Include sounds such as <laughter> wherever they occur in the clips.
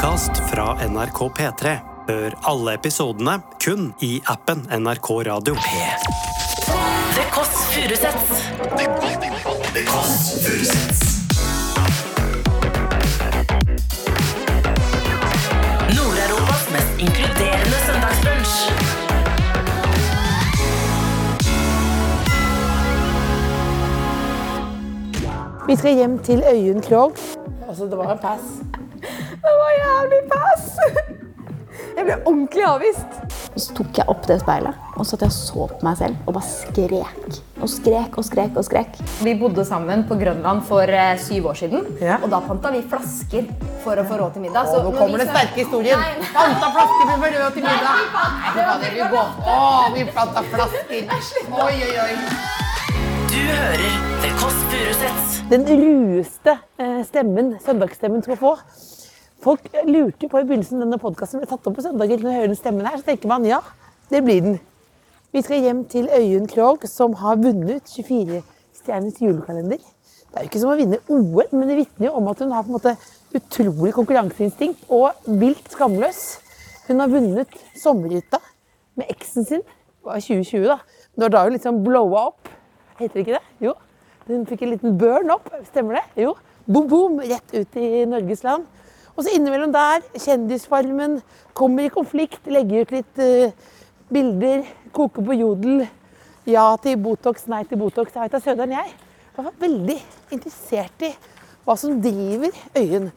podkast fra NRK P3. Hør alle episodene kun i appen NRK Radio. The Kåss Furuseths. Nord-Europas mest inkluderende søndagsbrunsj. Vi skal hjem til Øyunn Krogh. Altså, det var en pass. Det var jævlig pass! Jeg ble ordentlig avvist. Og så tok jeg opp det speilet og så satt jeg så på meg selv og bare skrek. Og skrek og skrek og skrek. Vi bodde sammen på Grønland for eh, syv år siden. Ja. Og da panta vi flasker for å få råd til middag. Så nå når kommer vi den sa- sterke historien. Nei, nei. Panta flasker med rød til middag. Nei, fy faen, det vil gå. Å, vi planta flasker. Oi, oi, oi. Du hører The Kåss Furuseths. Den rueste eh, stemmen søndagsstemmen skal få. Folk lurte jo på i begynnelsen denne podkasten ble tatt opp på søndager. Når jeg hører den stemmen her, så tenker man ja, det blir den. Vi skal hjem til Øyunn Krogh, som har vunnet 24-stjerners julekalender. Det er jo ikke som å vinne OL, men det vitner jo om at hun har på en måte utrolig konkurranseinstinkt og vilt skamløs. Hun har vunnet sommerhytta med eksen sin. Det var 2020, da. Når da hun liksom blowa opp. Heter det ikke det? Jo. Hun fikk en liten burn opp, stemmer det? Jo. Boom, boom, rett ut i Norges land. Og så innimellom der, Kjendisfarmen, kommer i konflikt, legger ut litt uh, bilder, koker på jodel. Ja til Botox, nei til Botox. Jeg vet da søderen. Jeg var veldig interessert i hva som driver øyen.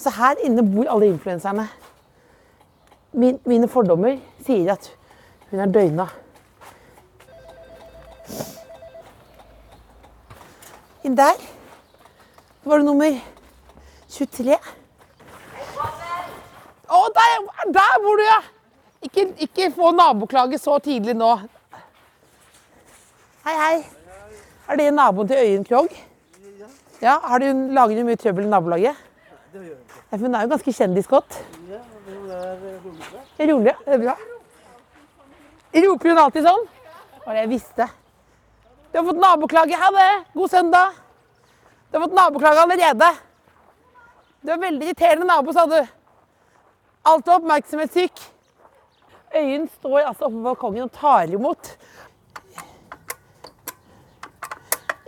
Så her inne bor alle influenserne. Min, mine fordommer sier at hun er døgna. Inn der var det nummer 23. Å, der, der bor du, ja! Ikke, ikke få naboklage så tidlig nå. Hei, hei. Er det naboen til Øyen Krogh? Ja, har du Lager du mye trøbbel i nabolaget? Ja, for Hun er jo ganske kjendisgodt. Rolig, ja. Det er bra. Roper hun alltid sånn? Det var det jeg visste. Du har fått naboklage. Ha det! God søndag. Du har fått naboklage allerede. Du er veldig irriterende nabo, sa du. Alltid oppmerksomhetssyk. Øyen står altså oppe på balkongen og tar imot.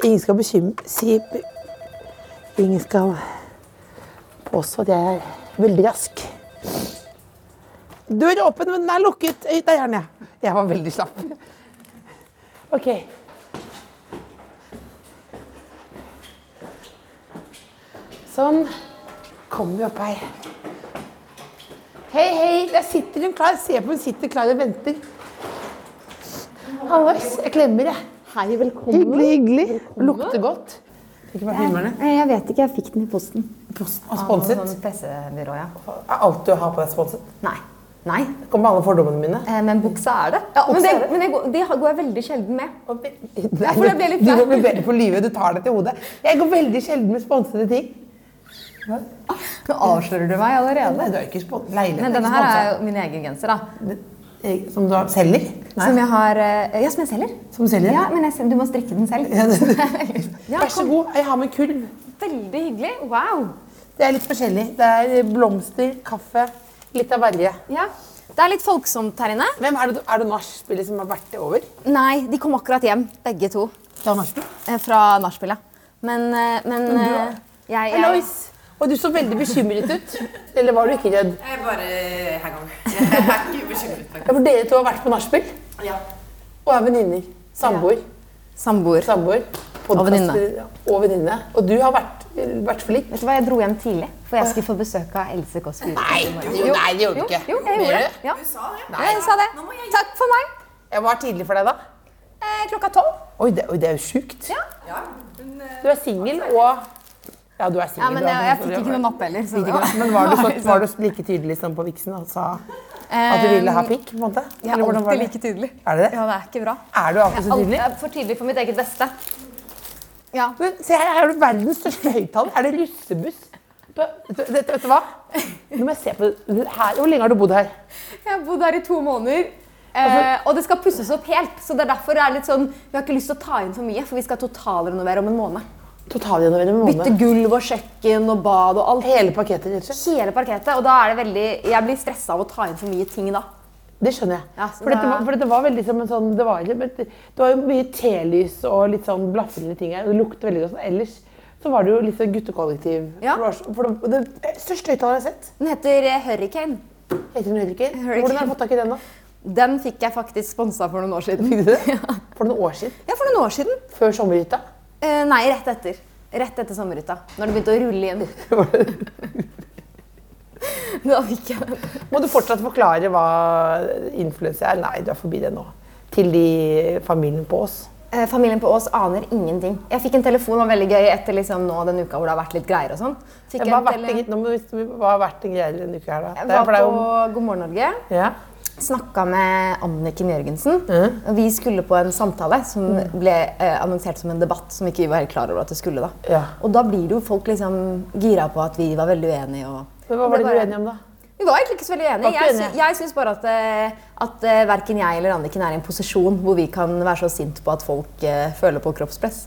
Ingen skal bekymre si Ingen skal påstå at jeg er veldig rask. Dør er åpen, men den er lukket. Der er den, ja. Jeg var veldig slapp. OK. Sånn. Kommer vi opp her. Hei, hei, der sitter hun klar. Se på hun sitter klar og venter. Hallois, jeg klemmer, jeg. Hei, velkommen. Hyggelig, hyggelig. Lukter godt. Fikk bare det. Eh, Jeg vet ikke, jeg fikk den i posten. Posten Og sponset. Sånn pressebyrå, ja. Er alt du har på deg sponset? Nei. Nei. Kommer alle fordommene mine? Eh, Men buksa er det. Ja, men det, er det. men jeg går, de går jeg veldig sjelden med. Nei, det litt Du må bli bedre på livet. Du tar det til hodet. Jeg går veldig sjelden med sponsede ting. Nå avslører du meg allerede. Nei, du er ikke spon Leiligheten Men denne her er jo min egen genser, da. Som du har- selger? Nei. Som jeg har eh, Ja, som jeg selger. Som selger? Ja, men jeg, du må strikke den selv. Ja, det- <laughs> Ja, Vær så god. Jeg har med kurv. Veldig hyggelig. Wow. Det er litt forskjellig. Det er blomster, kaffe, litt av verje. Ja. Det er litt folksomt her inne. Hvem er det, er det nachspielet som har vært det over? Nei, de kom akkurat hjem, begge to. Fra nachspiel? eh, Fra nachspielet. Men, men, men eh, jeg, jeg Alois! Og du så veldig bekymret ut. Eller var du ikke redd? Jeg bare hang on. Jeg er ikke bekymret. Ja, for dere to har vært på nachspiel Ja. og er venninner. Samboer. Samboer. Samboer. Og venninne. Og venninne. Og du har vært, vært litt. Vet du hva, Jeg dro hjem tidlig, for jeg skulle få besøk av Else Kåss Furuseth. Nei, jo, nei, det gjorde du ikke. jo, jeg gjorde det. Ja. Du sa det. Nei. jeg sa det. Takk for meg. Jeg var tidlig for deg da. Eh, klokka tolv. Oi, det, oi, det er jo sjukt. Ja. Ja, eh, Du er singel og Ja, du er singel. ja, men jeg, jeg fikk ikke noe napp heller. Så ikke. Men var du, <laughs> så, var du like tydelig som på Vixen og sa at du ville ha pikk? på en måte? Jeg er alltid like tydelig. Er det det? Ja, det er ikke bra. Er du alltid så tydelig? jeg er for tydelig for mitt eget beste. Ja. Men se her, er det verdens største høyttaler. Er det russebuss? Vet, du hva? Nå må jeg se på det. Her, hvor lenge har du bodd her? Jeg har bodd her i to måneder. Eh, og det skal pusses opp helt. Så det er derfor det er litt sånn, Vi har ikke lyst til å ta inn for mye, for vi skal totalrenovere om en måned. Totalrenovere med Bytte gulv og kjøkken og bad og alt. Hele pakketet, slett. Hele parkettet. Og da er det veldig Jeg blir stressa av å ta inn for mye ting da. Det skjønner jeg. Ja, for, dette, da- var- for dette var veldig som en sånn Det var, det det var jo mye telys og litt sånn blafrende ting her. og Det lukter veldig godt. Ellers så var det jo litt sånn guttekollektiv. Ja. For det, var for det, det største høyttaleren jeg har sett, Den heter eh, Hurricane. heter den Hurricane. Hurricane. Hvordan har du fått tak i den, da? Den fikk jeg faktisk sponsa for noen år siden. Fikk du det? <laughs> For noen år siden? Ja, for noen år siden. Før sommerhytta? Eh, nei, rett etter. Rett etter sommerhytta. Når det begynte å rulle igjen. <laughs> da fikk jeg den. Må du fortsatt forklare hva influenser er? Nei, du er forbi det nå. Til de familien på Ås. Eh, familien på Ås aner ingenting. Jeg fikk en telefon, det var veldig gøy etter liksom nå den uka hvor det har vært litt greier og sånn. Hva har vært en greier denne uka her, da? Jeg var på God morgen Norge. ja. Snakka med Anniken Jørgensen. Og Vi skulle på en samtale som ble eh, annonsert som en debatt som ikke vi var helt klar over at det skulle. da. Ja. Og da blir det jo folk liksom gira på at vi var veldig uenige. Og Men hva var det uenige om, da? Vi var egentlig ikke så veldig uenige. Jeg, sy jeg syns bare at, eh, at eh, verken jeg eller Anniken er i en posisjon hvor vi kan være så sint på at folk uh, føler på kroppspress.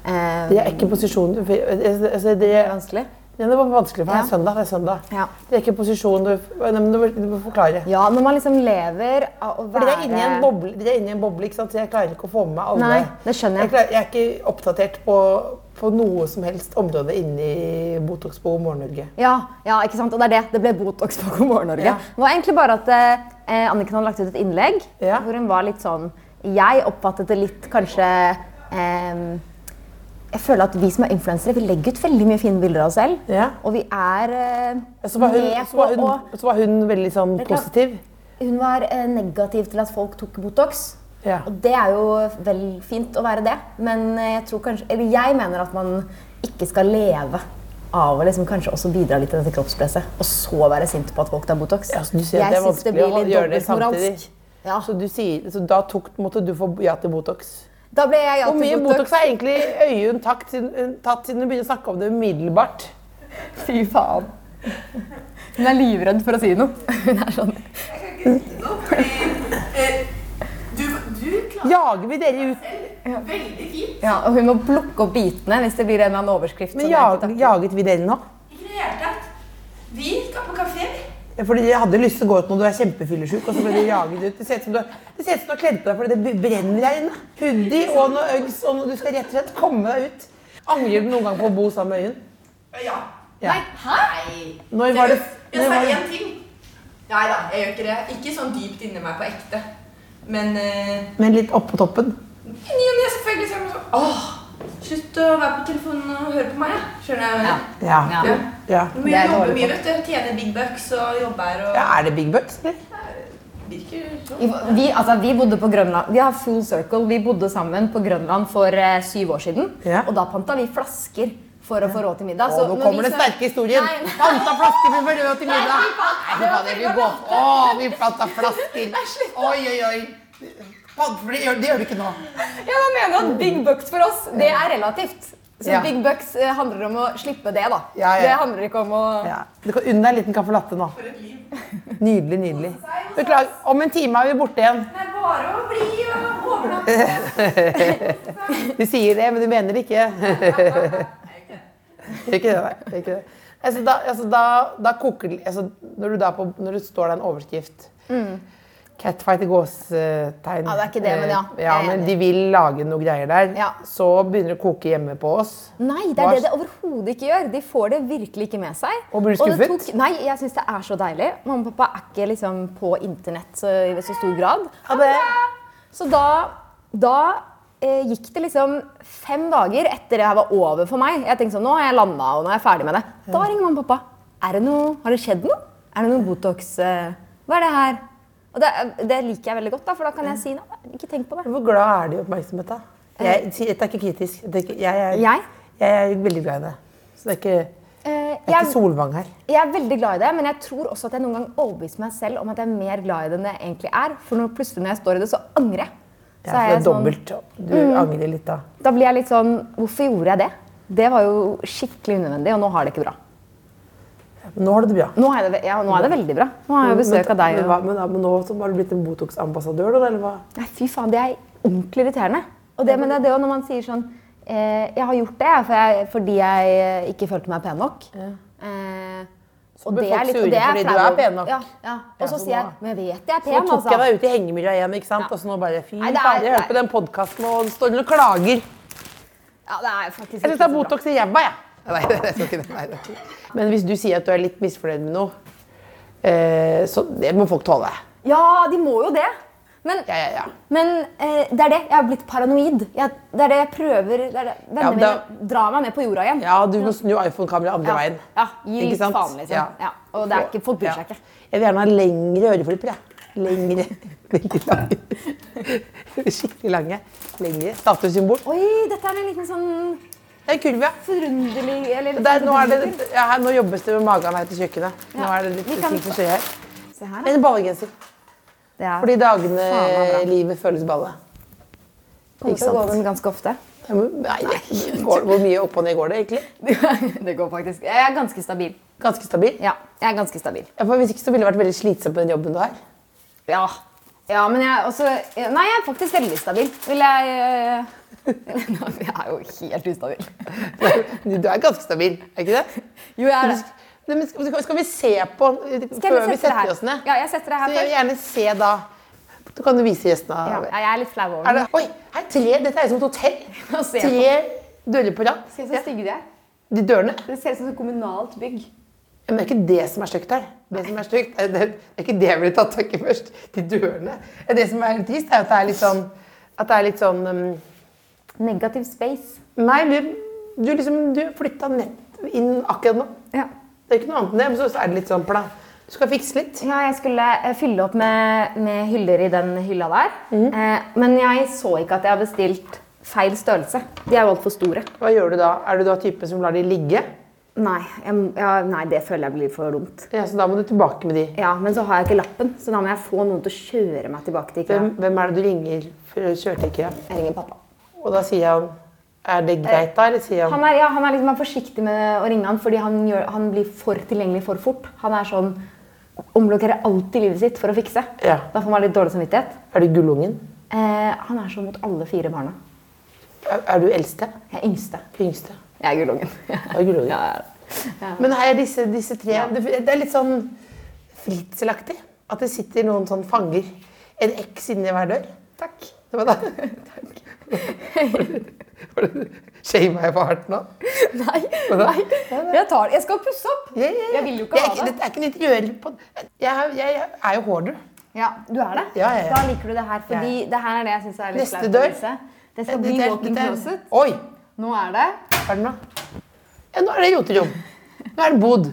Um, Det er ikke posisjon du altså, det, det er vanskelig. Ja, det var vanskelig, for det Ja. søndag. Det er søndag. Ja. Det er ikke posisjon du du, du må forklare. Ja, når man liksom lever av å være dere er inne i en boble, er inni en boble ikke sant? så jeg klarer ikke å få med meg alle. Nei, det skjønner jeg. klarer, jeg er ikke oppdatert på, på noe som helst område inni Botox på God morgen Norge. Ja, ja, ikke sant? Og det er det. Det ble Botox på <laughs> God morgen Norge. Ja. Det var egentlig bare at eh, Anniken hadde lagt ut et innlegg hvor hun var litt sånn Jeg oppfattet det litt kanskje eh, Jeg føler at vi som er influensere, vi legger ut veldig mye fine bilder av oss selv. Ja. Og vi er eh, Så var hun, med så var på hun, å så var hun veldig sånn positiv. Hun var eh, negativ til at folk tok Botox. Ja. Og det er jo vel fint å være det, men eh, jeg tror kanskje Eller jeg mener at man ikke skal leve av å liksom kanskje også bidra litt til dette kroppspresset, og så være sint på at folk tar Botox. Ja, så du sier jeg det er det blir å litt gjøre det samtidig. Ja. Så, sier, så da tok, måtte du få ja til Botox? Da ble jeg Hvor mye Botox har egentlig Øyunn tatt siden, hun begynte å snakke om det umiddelbart? Fy faen. Hun er livredd for å si noe. <laughs> Hun er sånn Du, du klarer Jager vi dere ut? veldig fint. ja, Og hun må plukke opp bitene hvis det blir en eller annen overskrift. Men som jeg ikke jag, takler. jaget vi dere nå? Ikke i det hele tatt. Vi skal på kafé. Fordi jeg hadde lyst til å gå ut når du er kjempefyllesyk, og så ble du jaget ut. Det ser ut som du, det ser ut som du har kledd på deg fordi det brenner her inne. Hoodie og noe Uggs, og noe, du skal rett og slett komme deg ut. Angrer du noen gang på å bo sammen med Øyen? Ja. Ja. Hei! Når var det, Jeg sa én ting. Nei da, jeg gjør ikke det. Ikke sånn dypt inni meg på ekte. Men uh... Men litt oppå toppen? i ny og ne selvfølgelig Åh, slutt å være på telefonen og høre på meg. ja. Skjønner jeg? Ja. jeg? Ja. Ja. ja. Du må Det er jobbe mye, vet du. Tjener big bucks og jobber her og ja er det big bucks, eller? virker sånn. Vi, altså, vi bodde på Grønland. Vi har full circle. Vi bodde sammen på Grønland for eh, syv år siden. Ja. Og da panta vi flasker for å få råd til middag. Å, nå kommer vi den sterke historien. Panta flasker for flasker få råd til middag. Nei, fy faen, vi vil gå. Å, vi panta flasker. Oi, oi, oi. For Det gjør, det gjør du ikke nå. Ja, da mener at big bucks for oss, det er relativt. Så Ja. big bucks eh, handler om å slippe det, da. Ja, ja. Det handler ikke om å Ja. Du kan unne deg en liten caffè latte nå. Nydelig, nydelig. Beklager, om en time er vi borte igjen. Det er bare å bli og overnatte. <laughs> Du sier det, men du mener det ikke. Ikke det, nei. Ikke det. Altså, da, altså, da, da koker det altså, når, du da på, når du står der en overskrift Catfight i gåstegn. Ja, det er ikke det, men ja. Eh, ja men de vil lage noe greier der. Ja. Så begynner det å koke hjemme på oss. Nei, det er det det overhodet ikke gjør. De får det virkelig ikke med seg. Og blir du skuffet? tok- nei, jeg syns det er så deilig. Mamma og pappa er ikke liksom på internett så, i så stor grad. Det, Så da, da eh, gikk det liksom fem dager etter det her var over for meg. Jeg tenkte sånn, nå har jeg landa og nå er jeg ferdig med det. Da ringer mamma og pappa. Er det noe, har det skjedd noe? Er det noe Botox? eh, Hva er det her? Og det, det liker jeg veldig godt, da, for da kan jeg si noe. Ikke tenk på det. hvor glad er du i oppmerksomhet, da? Jeg, sier- er ikke kritisk. Det er ikke, jeg, er, Jeg? jeg er veldig glad i det. Så det er ikke, Eh, det er jeg, ikke Solvang her. jeg er veldig glad i det, men jeg tror også at jeg noen gang overbeviser meg selv om at jeg er mer glad i det enn jeg egentlig er. For når, plutselig når jeg står i det, så angrer jeg. Ja, for det er sånn- dobbelt. Du angrer litt da. Da blir jeg litt sånn Hvorfor gjorde jeg det? Det var jo skikkelig unødvendig, og nå har det ikke bra. Nå har du det bra. Nå er det, ja, nå er det veldig bra. Nå har jeg besøk av deg. Men, hva- men, men nå har du blitt en Botox-ambassadør, da? Eller hva? Nei, fy faen, det er ordentlig irriterende. Og det, men det er det når man sier sånn Eh, jeg har gjort det for jeg, fordi jeg eh, ikke følte meg pen nok. Eh, og det er litt- sure det er fordi du er pen nok. Ja, ja. Og så sier jeg Men jeg vet jeg er pen, altså. Så tok jeg altså. deg ut i hengemyra igjen, ikke sant? Ja. Og så nå bare fy faen, er- fader, jeg hørte på den podkasten og det står og klager. Ja, det er faktisk Jeg ta så bra. Botox i ræva, jeg. Nei, jeg skal ikke det. Nei, det. Men hvis du sier at du er litt misfornøyd med noe, eh, så det må folk tåle. Ja, de må jo det. Men, Ja, ja, ja. men eh, det er det. Jeg har blitt paranoid. Jeg, det er det jeg prøver det er det. Vennene Ja, mine drar meg med på jorda igjen. Ja, du må snu iPhone-kameraet andre Ja. veien. Ja, gi Ikke litt sant? faen, liksom. Ja. Ja. Og det er ikke, folk bryr seg Ja. ikke. Jeg vil gjerne ha lengre øreflipper. jeg. Lengre. <laughs> Veldig lange. <laughs> Skikkelig lange. Lengre. Statussymbol. Oi, dette er en liten sånn Det er kurv, ja. forunderlig eller Det er, nå, er det, ja, her, nå jobbes det med magen her til kjøkkenet. Nå er det litt ting som skjer her. Se her. En ballegenser. Er, Fordi dagene bra. livet føles balle. kommer til å gå den ganske ofte. Nei, går, hvor mye opp og ned går det egentlig? <laughs> det går faktisk. Jeg er ganske stabil. Ganske stabil. Ja, jeg er ganske stabil. Ja, for hvis ikke så ville det vært veldig slitsomt på den jobben du har. Ja. ja, men jeg er også Nei, jeg er faktisk veldig stabil. Vil jeg eh, Jeg er jo helt ustabil. Du er ganske stabil, er ikke det? Jo, jeg er det. Men skal, vi se på Skal før vi setter oss ned? Ja, jeg setter det Så jeg vil gjerne se da. Du kan jo vise gjestene. Ja, jeg er litt flau over er det. Oi, her er tre. Dette er jo som et hotell. Tre dører på rad. Se så stygge de er. De dørene. Det ser ut som et kommunalt bygg. Men det er ikke det som er stygt her. Det som er stygt, er, det er ikke det jeg ville tatt tak i først. De dørene. Det som er litt trist, er at det er litt sånn at det er litt sånn um, Negativ space. Nei, du, du liksom Du flytta nett inn akkurat nå. Ja. Det er ikke noe annet enn det, men så er det litt sånn plan. Du skal fikse litt. Ja, jeg skulle eh, fylle opp med, med hyller i den hylla der. eh, men jeg så ikke at jeg har bestilt feil størrelse. De er jo altfor store. Hva gjør du da? Er du da typen som lar de ligge? Nei, jeg, ja, nei, det føler jeg blir for dumt. Ja, så da må du tilbake med de. Ja, Men så har jeg ikke lappen, så da må jeg få noen til å kjøre meg tilbake til IKEA. Hvem, hvem er det du ringer for å kjøre til IKEA? Jeg ringer pappa. Og da sier han Er det greit, da? Eller sier han Han er, ja, han er liksom han er forsiktig med å ringe han, fordi han, gjør, han blir for tilgjengelig for fort. Han er sånn Omblokkerer alltid livet sitt for å fikse. Ja. Da får man litt dårlig samvittighet. Er du gullungen? Eh, han er sånn mot alle fire barna. Er, er du eldste? Jeg er yngste. Yngste? Jeg er gullungen. <laughs> Er gullungen. Ja, er. Men her er disse, disse tre det, er litt sånn fritzelaktig. At det sitter noen sånn fanger. En X inni hver dør. Takk. Det var det <laughs> <laughs> Shama jeg for hardt nå? Nei, nei. Jeg tar det. Jeg skal pusse opp. Yeah, yeah, yeah. Jeg vil jo ikke jeg ha det. Dette er ikke en interiør på jeg, jeg, jeg er jo hoarder. Ja, du er det? Ja, ja, ja. Da liker du det her, fordi det her er det jeg syns er litt flaut å vise. Det skal bli Dette walk-in dette er- closet. Oi! Nå er det Hva er det nå? Ja, nå er det roterom. Nå er det bod.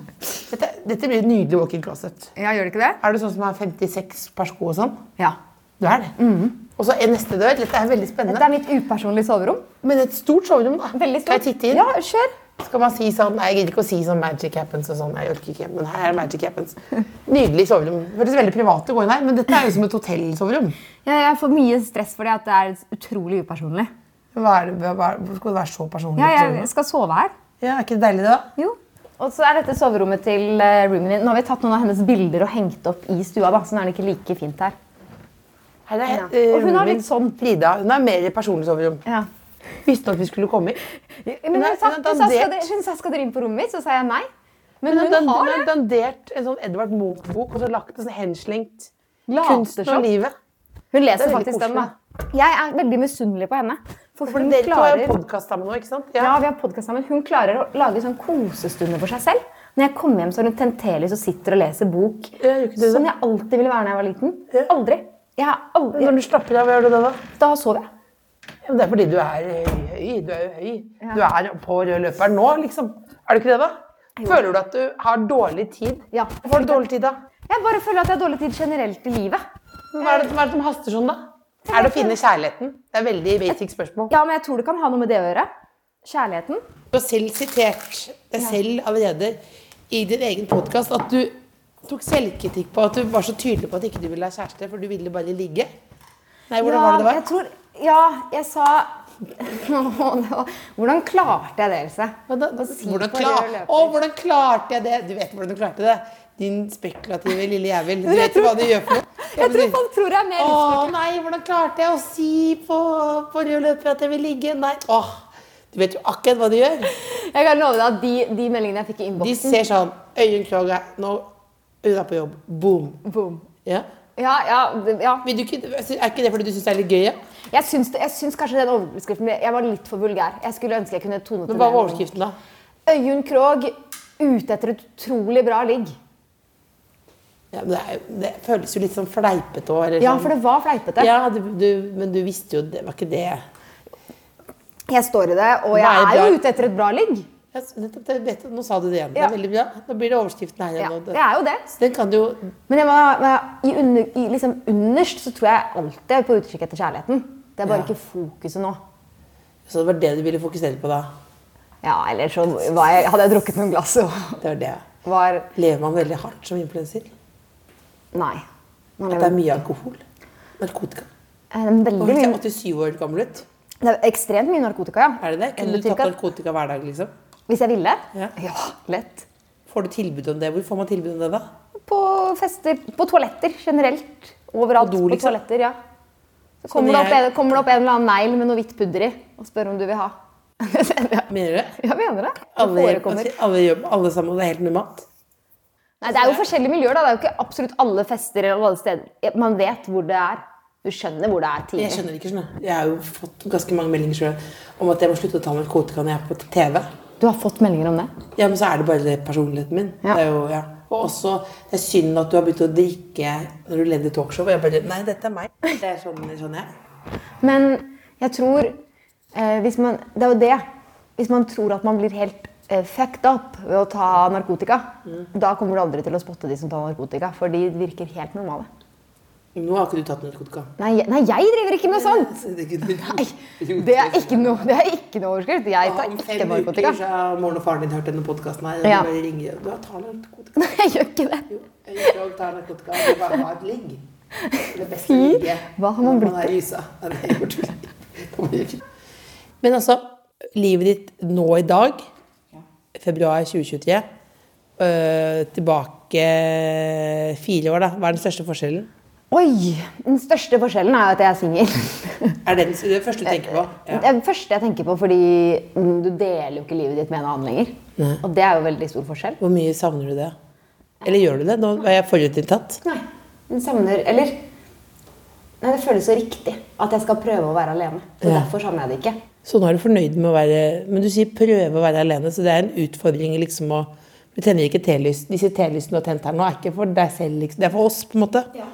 Dette, dette blir et nydelig walk-in closet. Ja, gjør det ikke det? Er det sånn som har 56 par sko og sånn? Ja. Du er det. Og så er neste dør. Dette er veldig spennende. Dette er mitt upersonlige soverom. Men et stort soverom, da. Veldig Kan jeg titte inn? Ja, kjør. Skal man si sånn Nei, jeg gidder ikke å si sånn magic happens og sånn. Jeg orker ikke. Men her er magic happens. <laughs> Nydelig soverom. Høres veldig privat å gå inn her, men dette er jo som et hotellsoverom. Ja, jeg får mye stress fordi at det er utrolig upersonlig. Hva er det, hva, skal det være så personlig? Ja, jeg skal sove her. ja, Er ikke det deilig, da? Jo. Og så er dette soverommet til uh, roomien din. Nå har vi tatt noen av hennes bilder og hengt opp i stua, da, så nå er det ikke like fint her. Her er, Ja. eh, hun har litt sånn- Frida. Hun er mer personlig soverom. Ja. Visste at vi skulle komme? Men Hun hun sa, hun sa, skal hun sa skal dere inn på rommet mitt, så sa jeg nei. Men Hun hun har, dandert en sånn Edvard Munch-bok og så lagt en sånn henslengt Later Kunsten livet. Hun leser er faktisk den, da. Jeg er veldig misunnelig på henne. For hun dere klarer... har podkast sammen nå, ikke sant? Ja, vi har podcast sammen. Hun klarer å lage sånn kosestunder for seg selv. Når jeg kommer hjem, så har hun tent telys og sitter og leser bok. Ja? Som jeg alltid ville være da jeg var liten. Ja. Aldri. Jeg har aldri Når du slapper av, hva gjør du da? Da, Da sover jeg. ja, men det er fordi du er høy. Du er jo høy. Du er på rød løper nå, liksom. Er du ikke det, da? Føler du at du har dårlig tid? Ja. Hvorfor har du dårlig tid, da? Jeg bare føler at jeg har dårlig tid generelt i livet. Hva er det, hva er det som haster sånn, da? Er det å finne kjærligheten? Det er veldig basic spørsmål. Ja, men jeg tror det kan ha noe med det å gjøre. Kjærligheten. Du har selv sitert deg selv allerede i din egen podkast at du tok selvkritikk på at du var så tydelig på at ikke du ville ha kjæreste, for du ville bare ligge. Nei, hvordan var det det var? Jeg tror, ja, jeg sa <laughs> Hvordan klarte jeg det, Else? Hvordan, si hvordan, klar, å, hvordan klarte jeg det? Du vet hvordan du klarte det. Din spekulative lille jævel. Du <laughs> vet hva du gjør for noe. <laughs> Jeg tror folk tror jeg er mer Å nei, hvordan klarte jeg å si på, på rød løper at jeg vil ligge? Nei. Åh, Du vet jo akkurat hva du gjør. Jeg kan love deg at de, de meldingene jeg fikk i De ser sånn Øyunn Krogh er nå hun er på jobb. Boom. Boom. Ja. Ja, ja, ja. Vil du ikke, er ikke det fordi du syns det er litt gøy? Ja? Jeg syns, jeg syns kanskje den overskriften Jeg var litt for vulgær. Jeg skulle ønske jeg kunne tonet Men det hva var overskriften, da? Øyunn Krogh ute etter et utrolig bra ligg. Ja, men det, er, det føles jo litt sånn fleipete òg. Ja, for det var fleipete. Ja, du, du, men du visste jo det var ikke det. Jeg står i det, og jeg er jo ute etter et bra ligg. Ja, nettopp, det vet, nå sa du det igjen. Det er veldig bra. Nå blir det overskriften her Ja, det er jo det. Den kan du jo Men jeg men i under, i liksom underst så tror jeg alltid er på utkikk etter kjærligheten. Det er bare Ja. ikke fokuset nå. Så det var det du ville fokusere på da? Ja, eller så var jeg, hadde jeg drukket noen glass og <laughs> Det var det. var Lever man veldig hardt som influenser? Nei. At det er mye alkohol? Narkotika? Eh, veldig mye, 87 år gammel ut. det er ekstremt mye narkotika, ja. Er det det? Kunne du tatt narkotika hver dag, liksom? Hvis jeg ville? Ja. lett. Får du tilbud om det? Hvor får man tilbud om det, da? På fester, på toaletter generelt. Overalt På på, do, liksom? toaletter, ja. Så kommer, når det opp, kommer det opp en eller annen negl med noe hvitt pudder i og spør om du vil ha. <laughs> ja, Mener du det? Ja, mener det. Det Alle, forekommer. altså, alle, alle sammen, og det er helt normalt? Nei, det er jo forskjellige miljøer. da. Det er jo ikke absolutt alle fester eller alle steder. Man vet hvor det er. Du skjønner hvor det er tidlig. Jeg skjønner ikke, skjønner. Jeg har jo fått ganske mange meldinger selv om at jeg må slutte å ta narkotika når jeg er på TV. Du har fått meldinger om det? Ja, men så er det bare personligheten min. Ja. Det er jo, ja. Og også, det er synd at du har begynt å drikke når du leder talkshow. Og jeg bare, nei, dette er meg. Det er sånn, sånn jeg er. Men jeg tror eh, hvis man, Det er jo det. Hvis man tror at man blir helt eh, fucked up ved å ta narkotika, da kommer du aldri til å spotte de som tar narkotika, for de virker helt normale. Nå har ikke du tatt narkotika. Nei, jeg- nei jeg driver ikke med sånt! Nei, Nei, det er ikke <laughs> noe, det er ikke noe overskrift. Jeg tar Om fem uker så har moren og faren din hørt denne podkasten her. Ja. bare ringer. Du har tar narkotika. <laughs> Nei, jeg gjør ikke det. Jo, jeg jeg tar narkotika. Du bare har et ligg. Det beste ligget. hva har man blitt er. Nei, det er. Da må vi- Men altså, livet ditt nå i dag, februar 2023, øh, tilbake fire år, da. Hva er den største forskjellen? Oi! Den største forskjellen er at jeg er singel. Er det den- det første du tenker på? <laughs> Det er det første jeg tenker på, fordi mm, du deler jo ikke livet ditt med en annen lenger. Og det er jo veldig stor forskjell. Hvor mye savner du det? Eller gjør du det? Nå er jeg forutinntatt. Nei, den savner Eller Nei, det føles så riktig at jeg skal prøve å være alene. Så Ja. derfor savner jeg det ikke. Så nå er du fornøyd med å være Men du sier prøve å være alene, så det er en utfordring liksom å Du tenner ikke telys. Disse telysene du har tent her nå, er ikke for deg selv, liksom. Det er for oss, på en måte. Ja.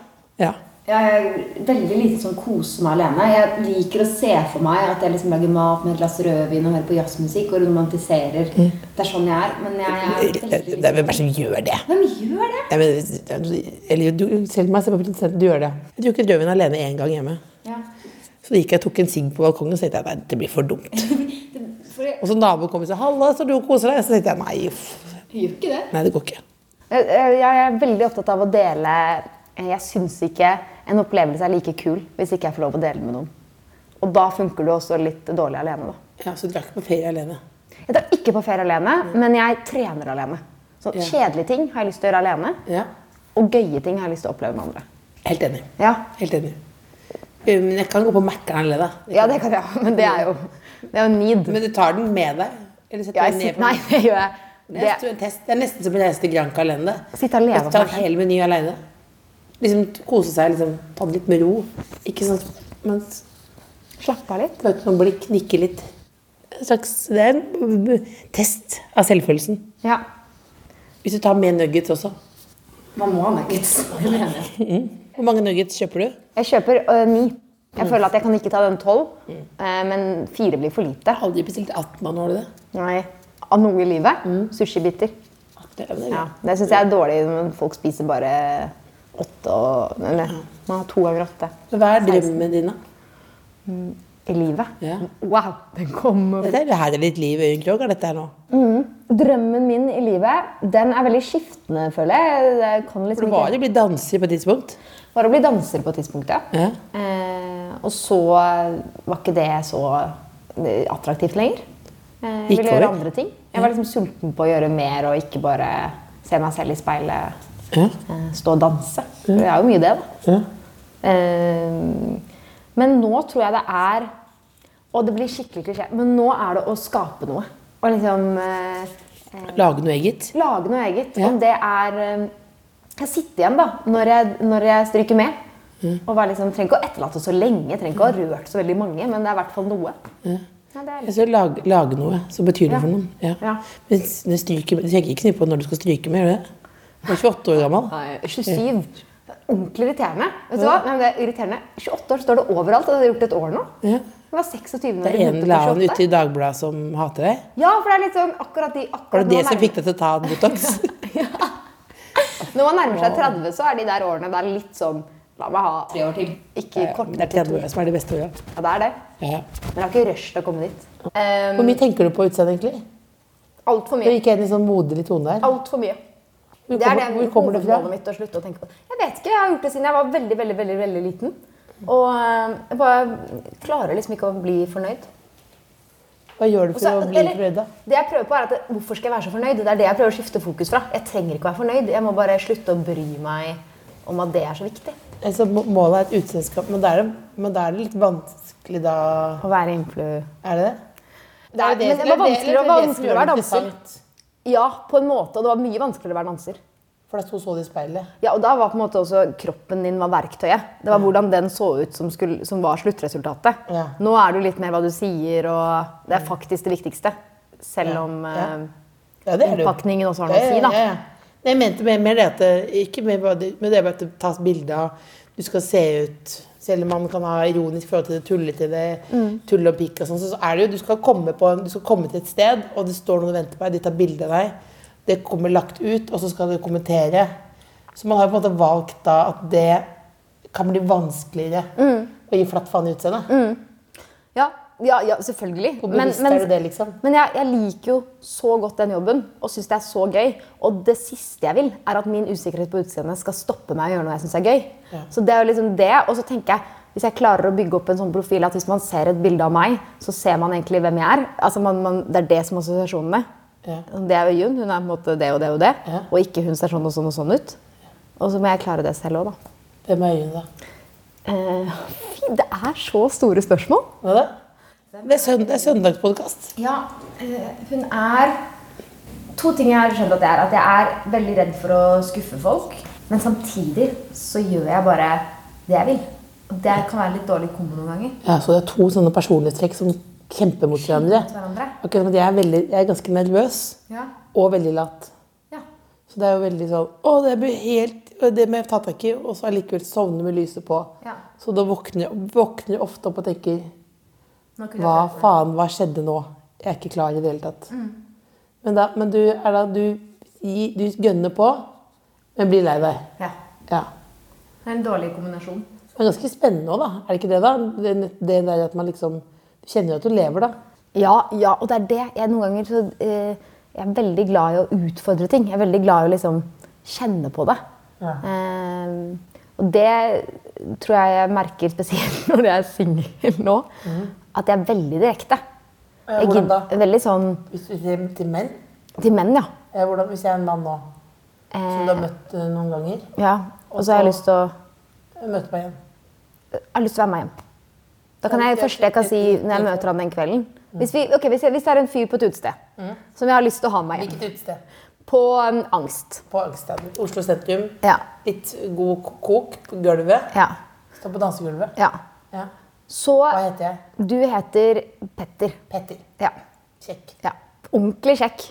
Jeg er veldig lite sånn koser meg alene. Jeg liker å se for meg at jeg liksom lager mat med et glass rødvin og hører på jazzmusikk og romantiserer. Det er sånn jeg er. Men jeg er veldig hvem er det som gjør det? Hvem gjør det? Jeg mener, eller du, selv meg, se på produsenten, du gjør det. Jeg drukket rødvin alene én gang hjemme. Ja. Så gikk jeg tok en sigg på balkongen og så tenkte jeg nei, det blir for dumt. <laughs> Og så naboen kom og sa 'halla, så du koser deg'. Så tenkte jeg nei, uff. Gjør ikke det. Nei, det går ikke. Jeg, jeg jeg er veldig opptatt av å dele Jeg syns ikke en opplevelse er like kul hvis ikke jeg får lov å dele med noen. Og da funker du også litt dårlig alene. da. Ja, Så du drakk på ferie alene. Jeg drar ikke på ferie alene, men jeg trener alene. Så Ja. Kjedelige ting har jeg lyst til å gjøre alene, Ja, og gøye ting har jeg lyst til å oppleve med andre. Helt enig. Ja, Helt enig. Eh, Men jeg kan gå på Mækkern alene. da. ja det kan jeg, men det er jo, det er jo need. Men du tar den med deg? Eller setter Ja, den ned på- nei, <laughs> det gjør jeg. Det Det, en test. det er nesten som en reise til Granca alene. Sitte alene Å Ta for meg hele meny alene. Liksom kose seg, liksom, ta det litt med ro. Ikke sånn men slappe av litt. møte noen blikk, nikke litt. En slags, det er en test av selvfølelsen. Ja. Hvis du tar med nuggets også. Man må ha nuggets. <laughs> Hvor mange nuggets kjøper du? Jeg kjøper øh, ni. Jeg føler at jeg kan ikke ta den tolv, mm. men fire blir for lite. Aldri bestilt 18 av nå, har du det? Nei. Av noe i livet. Sushibiter. Det det Ja, det syns jeg er dårlig når folk spiser bare åtte og Eller man har to ganger åtte Hva er drømmen din, da? i livet. Ja. Wow, den kommer Det er det her er litt liv, i er dette her nå? Drømmen min i livet, den er veldig skiftende, føler jeg. Det kan For liksom du var å blitt danser på et tidspunkt. Var å bli danser på et tidspunkt, ja. Ja. Eh, og så var ikke det så attraktivt lenger. Eh, jeg ville gjøre andre ting. Jeg var liksom sulten på å gjøre mer og ikke bare se meg selv i speilet. Ja. Eh, stå og danse. For Det er jo mye det, da. Ja. Eh, men nå tror jeg det er Og det blir skikkelig klisjé. Men nå er det å skape noe. Og liksom eh, Lage noe eget. lage noe eget. Ja. Om det er eh, Jeg sitter igjen da, når jeg, når jeg stryker med. Mm. Og bare liksom, trenger ikke å etterlate så lenge, trenger ikke å ha rørt så veldig mange, men det er i hvert fall noe. Ja, Ja, litt... Jeg lage, lage noe, så betyr det Ja. for noen. Ja. Ja. Men stryker, du tenker ikke på når du skal stryke med, gjør du det? Du er 28 år gammel. Nei, 27. Det er Ordentlig irriterende. Vet du hva? Nei, men det er irriterende. 28 år står det overalt, og det har gjort et år nå. Ja. Det var 26 når Det er en eller annen ute i Dagbladet som hater deg. Ja, for det er litt sånn akkurat de Var akkurat det det som fikk deg til å ta Botox? <laughs> Når man nærmer seg 30, så er de der årene der litt sånn La meg ha tre år til. Ikke Ja, kortere det er 30 år som er de beste åra. Ja, det er det. Ja. Men det har ikke rush til å komme dit. Um, Hvor mye tenker du på utseendet, egentlig? Altfor Du mye. gikk inn i sånn moderlig tone der. Altfor mye. Hvor Det er det hvor kommer det fra? mitt å slutte å tenke på. Jeg vet ikke, jeg har gjort det siden jeg var veldig, veldig, veldig, veldig liten. Og eh, jeg bare klarer liksom ikke å bli fornøyd. Hva gjør du for Også, å bli eller- fornøyd, da? Det jeg prøver på er at Hvorfor skal jeg være så fornøyd? Det er det jeg prøver å skifte fokus fra. Jeg trenger ikke å være fornøyd. Jeg må bare slutte å bry meg om at det er så viktig. Altså, målet er et utseendeskap, men da er, det, er det litt vanskelig, da Å være influ... Er det det? Det er, men det er det det det danser. interessant? Ja, på en måte. Og det var mye vanskeligere å være danser. For da hun så det i speilet. Ja, og da var på en måte også kroppen din var verktøyet. Det var hvordan den så ut som, skulle, som var sluttresultatet. Ja. Nå er det litt mer hva du sier, og det er faktisk det viktigste. Selv om Ja. eh, Ja, innpakningen også har noe å si, da. Jeg mente mer, det at det, ikke mer bare det, at det tas bilde av Du skal se ut Selv om man kan ha ironisk forhold til det, tulle til det, Mm. tulle og pikk og sånn, så er det jo Du skal komme, på, du skal komme til et sted, og det står noen og venter på deg, de tar bilde av deg. Det kommer lagt ut, og så skal du kommentere. Så man har på en måte valgt da at det kan bli vanskeligere Mm. å gi flatt faen i utseendet. Ja, ja, ja selvfølgelig. Hvor bevisst er du det, liksom? men jeg, jeg liker jo så godt den jobben og syns det er så gøy. Og det siste jeg vil, er at min usikkerhet på utseendet skal stoppe meg å gjøre noe jeg syns er gøy. Ja. Så det er jo liksom det. Og så tenker jeg, hvis jeg klarer å bygge opp en sånn profil at hvis man ser et bilde av meg, så ser man egentlig hvem jeg er. Altså man, man, det er det som er assosiasjonene. Ja. Det er jo Jun. Hun er på en måte det og det og det. Ja. Og ikke hun ser sånn og sånn og sånn ut. Og så må jeg klare det selv òg, da. Hvem er Jun, da? Eh, det er så store spørsmål. Hva da? Det er, søndagspodkast. Ja, eh, hun er To ting jeg har skjønt at jeg er. At jeg er veldig redd for å skuffe folk. Men samtidig så gjør jeg bare det jeg vil. Og det kan være litt dårlig kombo noen ganger. Ja, så det er to sånne personlighetstrekk som kjemper mot hverandre. Hverandre. Akkurat som at jeg er, veldig, jeg er ganske nervøs Ja. og veldig lat. ja. Så det er jo veldig sånn Å, det blir helt Det må jeg ta tak i. Og så allikevel sovne med lyset på. Ja. Så da våkner jeg våkner jeg ofte opp og tenker Hva faen, hva skjedde nå? Jeg er ikke klar i det hele tatt. Men, da, men du er da Du, du gønner på, men blir lei deg. Ja. Ja. Det er en dårlig kombinasjon. Det er ganske spennende òg, da. Er det ikke det, da? Det, det der at man liksom Du kjenner at du lever, da. Ja, ja, og det er det. Jeg, noen ganger så, eh, jeg er veldig glad i å utfordre ting. Jeg er veldig glad i å liksom kjenne på det. Ja. Eh, og det tror jeg jeg merker spesielt <laughs> når jeg er singel nå. At jeg er veldig direkte. Ja, Jeg hvordan da? Veldig sånn Hvis du til menn? til menn, ja. Ja, hvordan, hvis jeg er en mann nå, som du har Eh, møtt eh, noen ganger ja. Og så har jeg lyst til å Møte meg igjen. jeg har lyst til å være med hjem. Da kan jeg første jeg kan si når jeg møter han den kvelden Hvis, vi, okay, hvis, jeg, hvis det er en fyr på et utested som jeg har lyst til å ha med meg hjem Hvilket utested? På um, Angst. På Angstad. Oslo sentrum. Ja. Litt god kok på gulvet. ja. Stå på dansegulvet. ja. Ja. Så Hva heter jeg? Du heter Petter. Petter. Ja. Kjekk. ja. Ordentlig kjekk.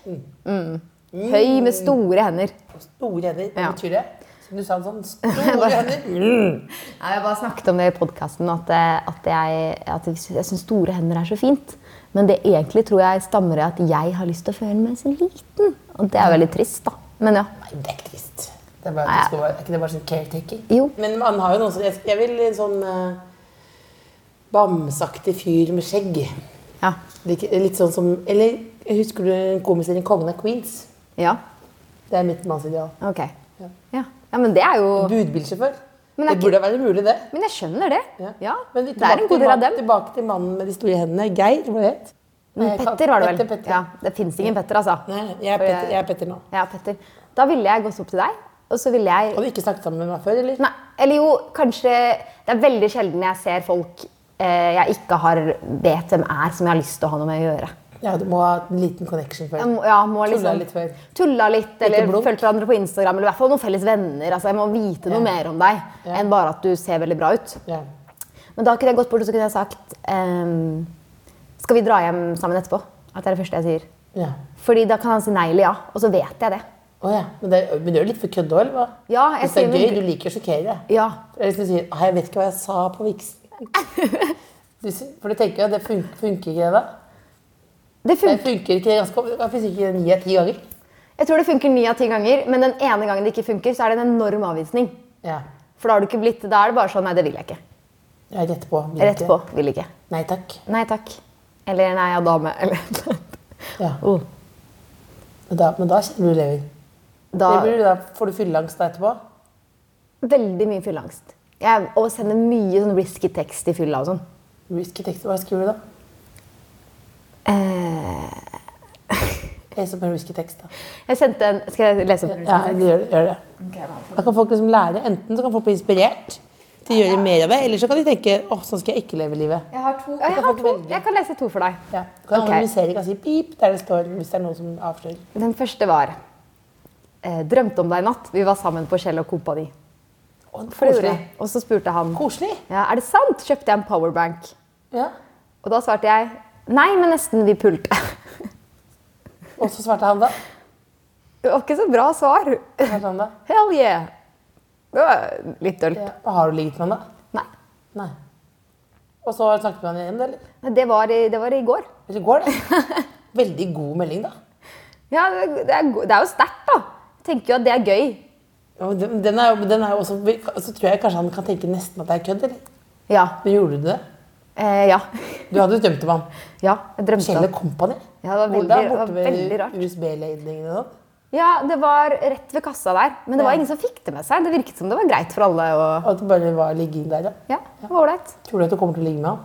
Mm. Høy med store hender. Store hender. Hva Ja. betyr det? Som du sa sånn. <laughs> Store hender. Mm. Ja, jeg bare snakket om det i podkasten, at, eh, at jeg, at jeg syns store hender er så fint. Men det egentlig tror jeg stammer i at jeg har lyst til å føle meg så liten. Og det er veldig trist, da. Men ja. Nei, det er ikke trist. Det er, bare det skal er ikke det bare sånn caretaking? Jo. Men man har jo noen som Jeg, vil sånn bamseaktig fyr med skjegg. Ja. Litt, sånn som Eller husker du komiserien 'Kongen av Queens'? Ja. Det er mitt mannsideal. Ok. Ja. ja, men det er jo Budbilsjåfør. Men Det ikke- burde være mulig, det. Men jeg skjønner det. Ja. Men vi- Det er en god del av dem. Tilbake til mannen med de store hendene. Geir, hva det het Men Petter var det vel. Petter, Petter. Ja, det fins ingen Petter, altså. Nei, jeg er Petter, jeg er Petter nå. Ja, Petter. Da ville jeg gått opp til deg, og så ville jeg Har du ikke snakket sammen med meg før, eller? Nei, eller jo, kanskje Det er veldig sjelden jeg ser folk jeg ikke har, vet hvem er som jeg har lyst til å ha noe med å gjøre. Ja, du må ha en liten connection før. må, ja, må Tulla liksom, litt før. Tulla litt, eller fulgt hverandre på Instagram, eller i hvert fall noen felles venner. Altså, jeg må vite noe mer om deg Ja. enn bare at du ser veldig bra ut. Ja. Men da kunne jeg gått bort og så kunne jeg sagt um, Skal vi dra hjem sammen etterpå? At det er det første jeg sier. ja. Fordi da kan han si nei eller ja, og så vet jeg det. Oh, ja. Men det, men er jo litt for kødd òg, eller hva? Ja, jeg Hvis det er sier gøy, men- du liker å sjokkere. Ja. Eller sier «Ah, 'Jeg vet ikke hva jeg sa på vigselen'. For du tenker jo, det funker, funker ikke det, da? Det Det funker. funker ikke ganske Hvorfor ikke ni av ti ganger? Jeg tror det funker ni av ti ganger, men den ene gangen det ikke funker, så er det en enorm avvisning. Ja. For da har du ikke blitt, da er det bare sånn Nei, det vil jeg ikke. ja rett på. vil Rett ikke. på. Vil ikke. Nei takk. Nei takk. Eller nei, jeg er dame. Eller Ja. <laughs> oh. Men da, men da kjenner du lever. Da Det blir du da, får du fylleangst etterpå? Veldig mye fylleangst. Jeg, og sender mye sånn risky tekst i fylla og sånn. Risky tekst, hva skriver du da? Eh, Les opp en risky tekst, da. jeg sendte en Skal jeg lese opp? Ja, gjør det. Gjør det. Da kan folk liksom lære. Enten så kan folk bli inspirert til å gjøre mer av det, eller så kan de tenke åh, sånn skal jeg ikke leve livet. Jeg har to. Jeg, har to. jeg kan lese to for deg. Ja. Du kan okay. analysere kan si pip der det står hvis det er noe som avslører. Den første var eh, Drømte om deg i natt. Vi var sammen på Kjell og Kompani. Å, For det gjorde Koselig. Og så spurte han Koselig. ja, Er det sant. Kjøpte jeg en powerbank. Ja. Og da svarte jeg nei, men nesten vi pulte. Og så svarte han da. Det var ikke så bra svar. Han da? Hell yeah. Det var litt dølt. Ja. Har du ligget med han da? Nei. Nei. Og så snakket du med han igjen, eller? Det var, i, det var i går. I går det? <laughs> Veldig god melding, da. Ja, det, det, er, det er jo sterkt, da. Jeg tenker jo at det er gøy. Den, er jo, den er jo også, så tror jeg kanskje han kan tenke nesten at det er kødd, eller? Ja. Men gjorde du det? Eh, ja. Du hadde jo drømt om han. <laughs> ja. Jeg drømte Kjell Company? Ja, det var veldig- Hvor da? det var Borte ved rart. USB-ledningen og sånn? Ja, det var rett ved kassa der. Men det var ingen som fikk det med seg. Det virket som det var greit for alle. Og... Og at det bare var ligging der, ja. Ja, det var ålreit. Tror du at du kommer til å ligge med han?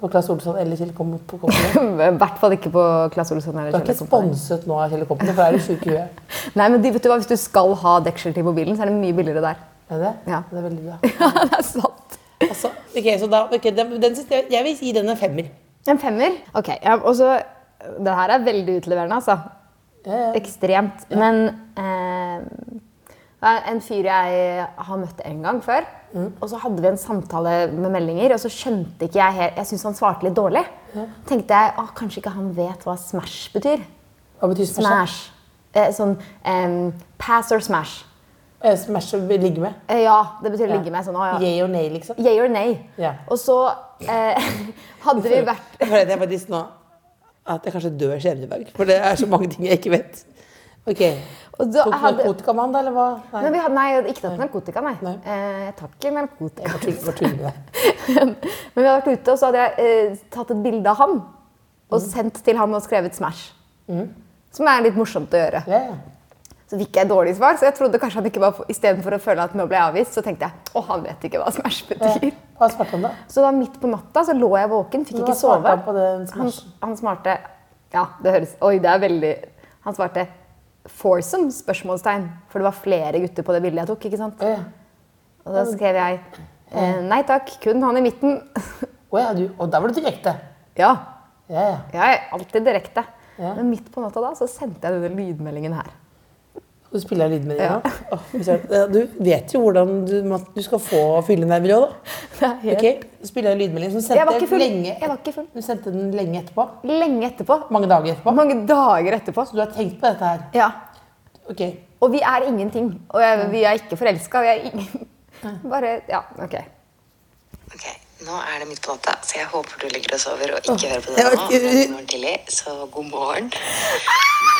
På Claes Olsson eller Kjell Kom- <laughs> I hvert fall ikke på Claes Olsson. Du eller er ikke Kjell Company. sponset nå av Kjell Company, for da er du sjuk i huet. <laughs> Nei, men vet du hva? Hvis du skal ha deksel til mobilen, så er det mye billigere der. Er det? Ja. Det er veldig bra. <laughs> Ja, det er sant. Altså, ok, så da, okay, den, den, jeg, vil gi den en femmer. En femmer? Ok, ja, og så Det her er veldig utleverende, altså. Ja, ja. Ekstremt. Men eh, er en fyr jeg har møtt en gang før. Og så hadde vi en samtale med meldinger, og så skjønte ikke jeg helt Jeg syntes han svarte litt dårlig. tenkte jeg at kanskje ikke han vet hva smash betyr. Hva betyr smash? Smash. Eh, sånn um, pass or smash. Eh, Smash og ligge med? Eh, ja, det betyr Ja. ligge med. sånn, ah, ja. Yay or nay, liksom? Yay or nay. Yeah. Og så eh, <laughs> hadde vi vært Jeg føler at jeg faktisk nå At jeg kanskje dør dag. For det er så mange ting jeg ikke vet. Ok. Tok narkotika med han, da, eller hva? Nei. nei, vi hadde, nei, ikke tatt narkotika, nei. Nei. Eh, jeg tar ikke narkotika. <laughs> Men vi hadde vært ute, og så hadde jeg eh, tatt et bilde av han og sendt til han og skrevet Smash. Som er litt morsomt å gjøre. Ja, ja. Så fikk jeg dårlig svar, så jeg trodde kanskje han ikke var Istedenfor å føle at nå ble jeg avvist, så tenkte jeg å, han vet ikke hva Smash betyr. Hva svarte han da? Så da midt på natta så lå jeg våken, fikk ikke sove. han Han, han svarte Ja, det høres Oi, det er veldig Han svarte foursome? spørsmålstegn. For det var flere gutter på det bildet jeg tok. ikke sant? Ja. Og da skrev jeg eh, nei takk, kun han i midten. Å ja, du, og da var du direkte? <laughs> ja. Ja, ja. Jeg er alltid direkte. Men midt på natta da så sendte jeg denne lydmeldingen her. Du spiller av lydmelding Ja. nå? Du vet jo hvordan du, du skal få fyllenerver òg, da. Okay. er spiller jeg lydmelding? som sendte Jeg var ikke full. lenge Jeg var ikke full. Du sendte den lenge etterpå? Lenge etterpå. Mange dager etterpå? Mange dager etterpå. Så du har tenkt på dette her? Ja. Ok. Og vi er ingenting. Og jeg, vi er ikke forelska. Vi er ingen Bare Ja, OK. Ok, nå er det midt på natta, så jeg håper du ligger og sover og ikke hører på det nå. morgen tidlig, så god morgen.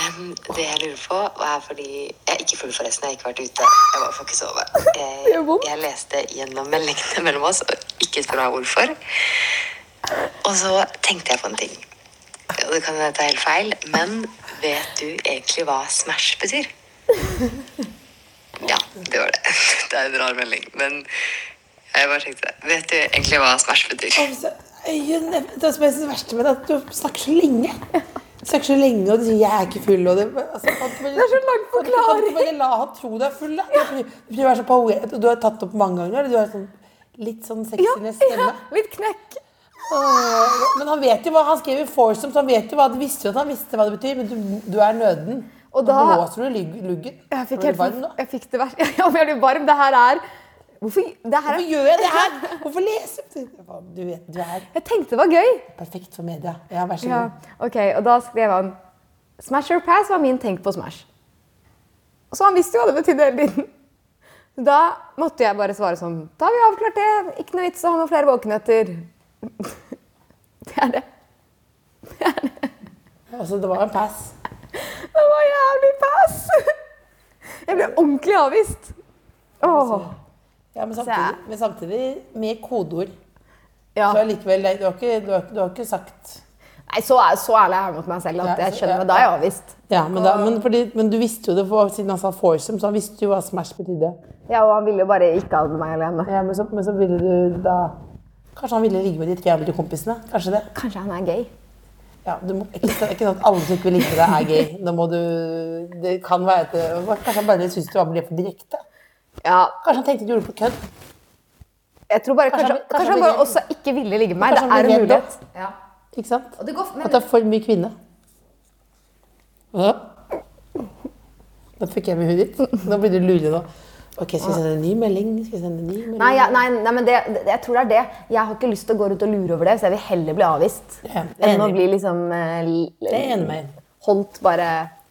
Men det jeg lurer på, er fordi Jeg er ikke full, forresten. Jeg har ikke vært ute. Jeg bare får ikke sove. <laughs> Jeg, jeg leste gjennom meldingene mellom oss, og ikke spør meg hvorfor. Og så tenkte jeg på en ting. Og det kan hende er helt feil, men vet du egentlig hva Smash betyr? <laughs> Ja, det var det. <laughs> Det er en rar melding, men jeg bare tenkte Vet du egentlig hva Smash betyr? Det som jeg synes verste med det, er at du snakker så lenge. Du snakker så lenge, og du sier 'jeg er ikke full'. Og det, altså, det er så lang forklaring. Kan du bare la han tro du er full, da? Du prøver så poet, og du har tatt det opp mange ganger. Du har sånn litt sånn sexiness stemme. Litt knekk. Åh, Men han vet jo hva han skrev i foursome, så han vet jo hva, visste jo at han visste hva det betyr. Men du, du er nøden. Og da- blåser du luggen. Jeg fikk, helt, jeg fikk det verst. <laughs> Ja, jeg blir varm. Det her er Hvorfor det Hvorfor er, gjør jeg det her? Hvorfor leser du? Du vet, du er Jeg tenkte det var gøy. perfekt for media. Ja, vær så Ja, god. ok, Og da skrev han Smash or pass var min tenk på Smash. Så han visste jo hva det betydde hele tiden. <laughs> Da måtte jeg bare svare sånn Da har vi avklart det. Ikke noe vits å ha noen flere våkenetter. <laughs> Det er det. Altså, det var en pass. <laughs> Det var jævlig pass! Jeg ble ordentlig avvist. Åh. Ja, men samtidig, men samtidig med kodeord. Ja. Så allikevel, du har ikke, du har, du har ikke sagt Nei, så, er- så ærlig er jeg mot meg selv at Ja, jeg skjønner ja, det. Da er jeg avvist. Ja, men, da, men, fordi, men du visste jo det for, siden han sa foursome, så han visste jo hva Smash betydde. Ja, og han ville jo bare ikke ha med meg alene. Ja, men så, men så ville du da Kanskje han ville ligge med de tre andre kompisene? Kanskje det? Kanskje han er gay? Ja, du må, ikke, ikke sånn at alle som ikke vil ligge med deg, er gay. Da må du Det kan være at Kanskje han bare syns du var med det for direkte? Ja, Kanskje han tenkte du gjorde det på kødd? jeg tror bare Kanskje Kanskje, kanskje, kanskje han bare også ikke ville ligge med meg. Det er en mulighet. Ja. Ikke sant? Og det går, men, At det er for mye kvinne. Ja. Da fikk jeg med huet ditt. Nå blir du lurig nå. Ok, skal vi sende en ny melding? Skal vi sende en ny melding? nei, jeg, nei, nei, men det, det, jeg tror det er det. Jeg har ikke lyst til å gå rundt og lure over det, så jeg vil heller bli avvist. Ja, Enn å bli liksom eh, l- Det er enig med. holdt bare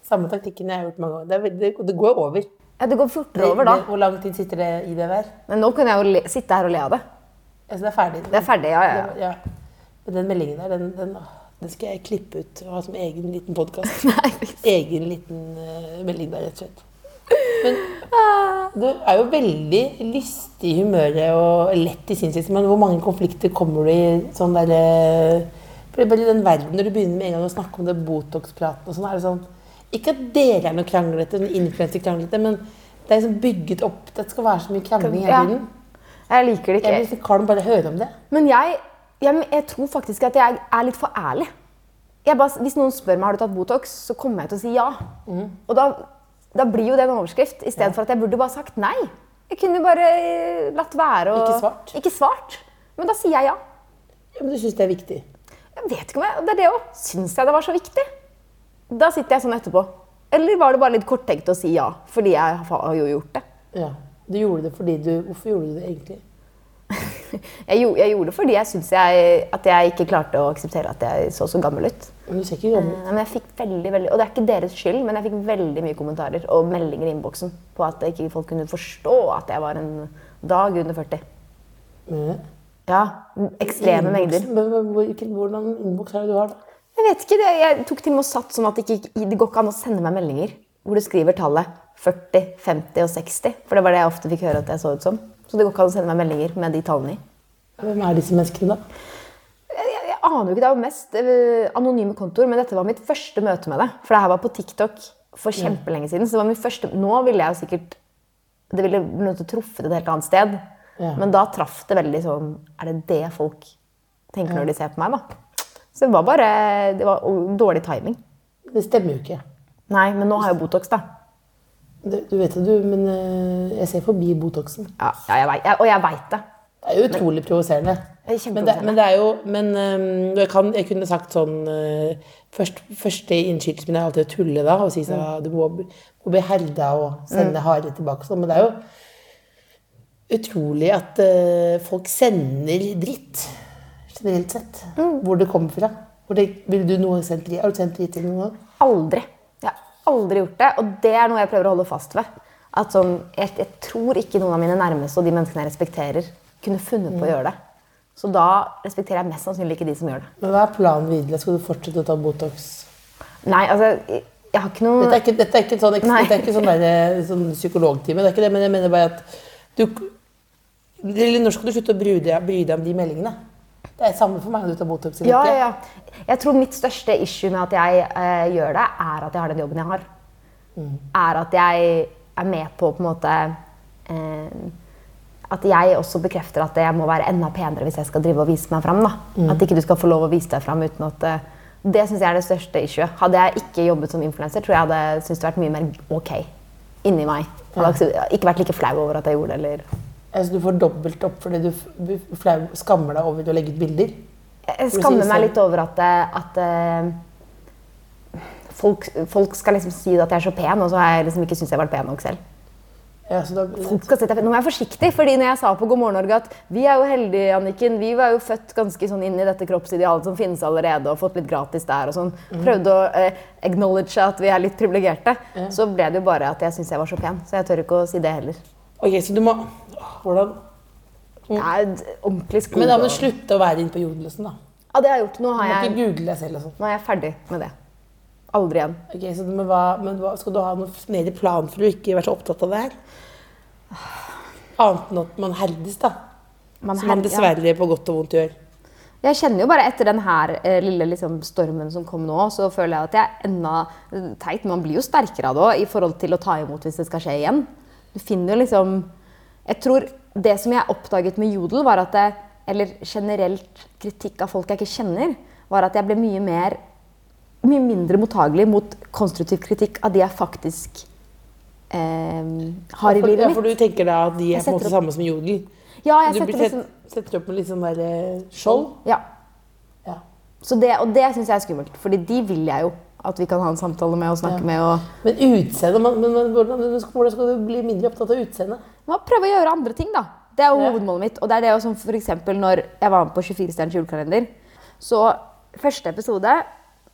Samme taktikken jeg har gjort mange ganger. Det, det, det går over. Ja, det går fortere over da. Det, hvor lang tid sitter det i det der? Men nå kunne jeg jo le, sitte her og le av det. Altså, det er ferdig. Det er ferdig, ja, ja. ja. Ja. Men den meldingen der, den, den, den skal jeg klippe ut og ha som egen liten podkast. <laughs> egen liten uh, melding der, rett og slett. Men du er jo veldig lystig i humøret og lett i sinnstilstand. Men hvor mange konflikter kommer du i sånn derre For bare i den verden når du begynner med en gang å snakke om det Botox-praten og sånn, er det sånn Ikke at dere er noe kranglete, influenserkranglete, men det er liksom bygget opp Det skal være så mye krangling hele Ja. Jeg liker det Jeg ikke. blir så kvalm bare av å høre om det. Men jeg, jeg, jeg tror faktisk at jeg er litt for ærlig. Jeg bare, hvis noen spør meg har du tatt Botox, så kommer jeg til å si ja. Mm. Og da, da blir jo det en overskrift, i stedet for at jeg burde bare sagt nei. Jeg kunne bare eh, latt være og Ikke svart. Ikke svart. Men da sier jeg ja. Ja, men du syns det er viktig? Jeg vet ikke om jeg, Det er det òg. Syns jeg det var så viktig? Da sitter jeg sånn etterpå. Eller var det bare litt korttenkt å si ja, fordi jeg har jo gjort det? Ja. Du gjorde det fordi du Hvorfor gjorde du det egentlig? <laughs> Jeg, gjo- jeg gjorde det fordi jeg syns at jeg ikke klarte å akseptere at jeg så så gammel ut. Men du ser ikke gammel ut. Nei, men jeg fikk veldig, veldig, Og det er ikke deres skyld, men jeg fikk veldig mye kommentarer og meldinger i innboksen på at ikke folk kunne forstå at jeg var en dag under 40. Mm. Ja, ekstreme mengder. Hvordan innboks er det du har, da? Jeg vet ikke, det, jeg tok til og med og satt sånn at det ikke det går ikke an å sende meg meldinger hvor du skriver tallet 40, 50 og 60. For det var det jeg ofte fikk høre at jeg så ut som. Så det går ikke an å sende meg meldinger med de tallene i. Hvem er disse menneskene, da? Jeg, jeg, jeg aner jo ikke, Det var mest eh, anonyme kontoer, men dette var mitt første møte med det. For det her var på TikTok for kjempelenge siden. så det var mitt første, Nå ville jeg jo sikkert Det ville nødt til å truffet et helt annet sted. Ja. Men da traff det veldig sånn Er det det folk tenker når de ser på meg, da? Så det var bare det var dårlig timing. Det stemmer jo ikke. Nei, men nå har jeg Botox, da. Du, du vet det, du, men eh, jeg ser forbi Botoxen. Ja, ja jeg vet, jeg, og jeg veit det. Det er jo utrolig provoserende. Er Men det, men det er jo Men um, jeg, kan, jeg kunne sagt sånn uh, først, Første innskytelsen min er alltid å tulle da og si sånn Mm. at du må, må bli herda og sende harde tilbake. Sånn. Men det er jo utrolig at uh, folk sender dritt, generelt sett. Mm. Hvor det kommer fra. Hvor det, vil du noe sendt? Har du sendt dritt til noen gang? Aldri. Jeg har aldri gjort det, og det er noe jeg prøver å holde fast ved. At sånn, jeg, jeg tror ikke noen av mine nærmeste og de menneskene jeg respekterer, kunne funnet på å gjøre det. Så da respekterer jeg mest sannsynlig ikke de som gjør det. Men hva er planen videre? Skal du fortsette å ta Botox? Nei, altså, jeg, har ikke noe Dette er ikke, dette er ikke sånn, dette er ikke sånn, der, sånn psykologtime, det er ikke det, men jeg mener bare at du eller Når skal du slutte å bry deg, bry deg om de meldingene? Det er samme for meg om du tar Botox eller Ja, ikke. ja, ja. Jeg tror mitt største issue med at jeg eh, gjør det, er at jeg har den jobben jeg har. Er at jeg er med på på en måte eh, At jeg også bekrefter at jeg må være enda penere hvis jeg skal drive og vise meg fram. Da. At ikke du skal få lov å vise deg fram uten at eh, Det syns jeg er det største issuet. Hadde jeg ikke jobbet som influenser, tror jeg hadde syntes det vært mye mer ok inni meg. Jeg hadde ikke vært like flau over at jeg gjorde det. eller... Altså, du får dobbelt opp fordi du, du flau, skammer deg over å legge ut bilder? Jeg skammer meg litt over at, eh, at eh, folk, folk skal liksom si at jeg er så pen, og så har jeg liksom ikke syntes jeg har vært pen nok selv. Ja, så da. Nå må jeg forsiktig, fordi når jeg sa på God morgen Norge at vi er jo heldige, Anniken, vi var jo født ganske sånn inn i dette kroppsidealet som finnes allerede, og fått litt gratis der og sånn, prøvde å eh, acknowledge at vi er litt privilegerte, så ble det jo bare at jeg syntes jeg var så pen. Så jeg tør ikke å si det heller. Ok, så du må Hvordan er d- ordentlig skog. Men da må du slutte å være inne på jordløsen, da. Ja, det har jeg gjort. Nå Du må har ikke jeg, google deg selv og sånn. nå er jeg ferdig med det. Aldri igjen. Ok, så men, hva, men hva, Skal du ha noe mer plan for å ikke være så opptatt av det her? Annet enn at man herdes, da. Man Som man dessverre ja. på godt og vondt gjør. Jeg kjenner jo bare etter den her eh, lille liksom, stormen som kom nå, så føler jeg at jeg er enda eh, teit. Man blir jo sterkere av det òg, i forhold til å ta imot hvis det skal skje igjen. Du finner jo liksom Jeg tror det som jeg oppdaget med Jodel, var at jeg, Eller generelt kritikk av folk jeg ikke kjenner, var at jeg ble mye mer Mye mindre mottagelig mot konstruktiv kritikk av de jeg faktisk eh, har i livet livet ja, mitt. for du tenker da at de er på en måte samme som jodel? Ja, jeg du setter blir liksom setter opp med litt sånn der eh, skjold? Ja. Ja. Så det, og det syns jeg er skummelt, Fordi de vil jeg jo at vi kan ha en samtale med og snakke med. og Men utseende, men, men hvordan, skal du bli mindre opptatt av utseendet? Prøve å gjøre andre ting, da. Det er jo Ja. hovedmålet mitt. Og det er det som eksempel når jeg var med på 24 stjerners julekalender. Så første episode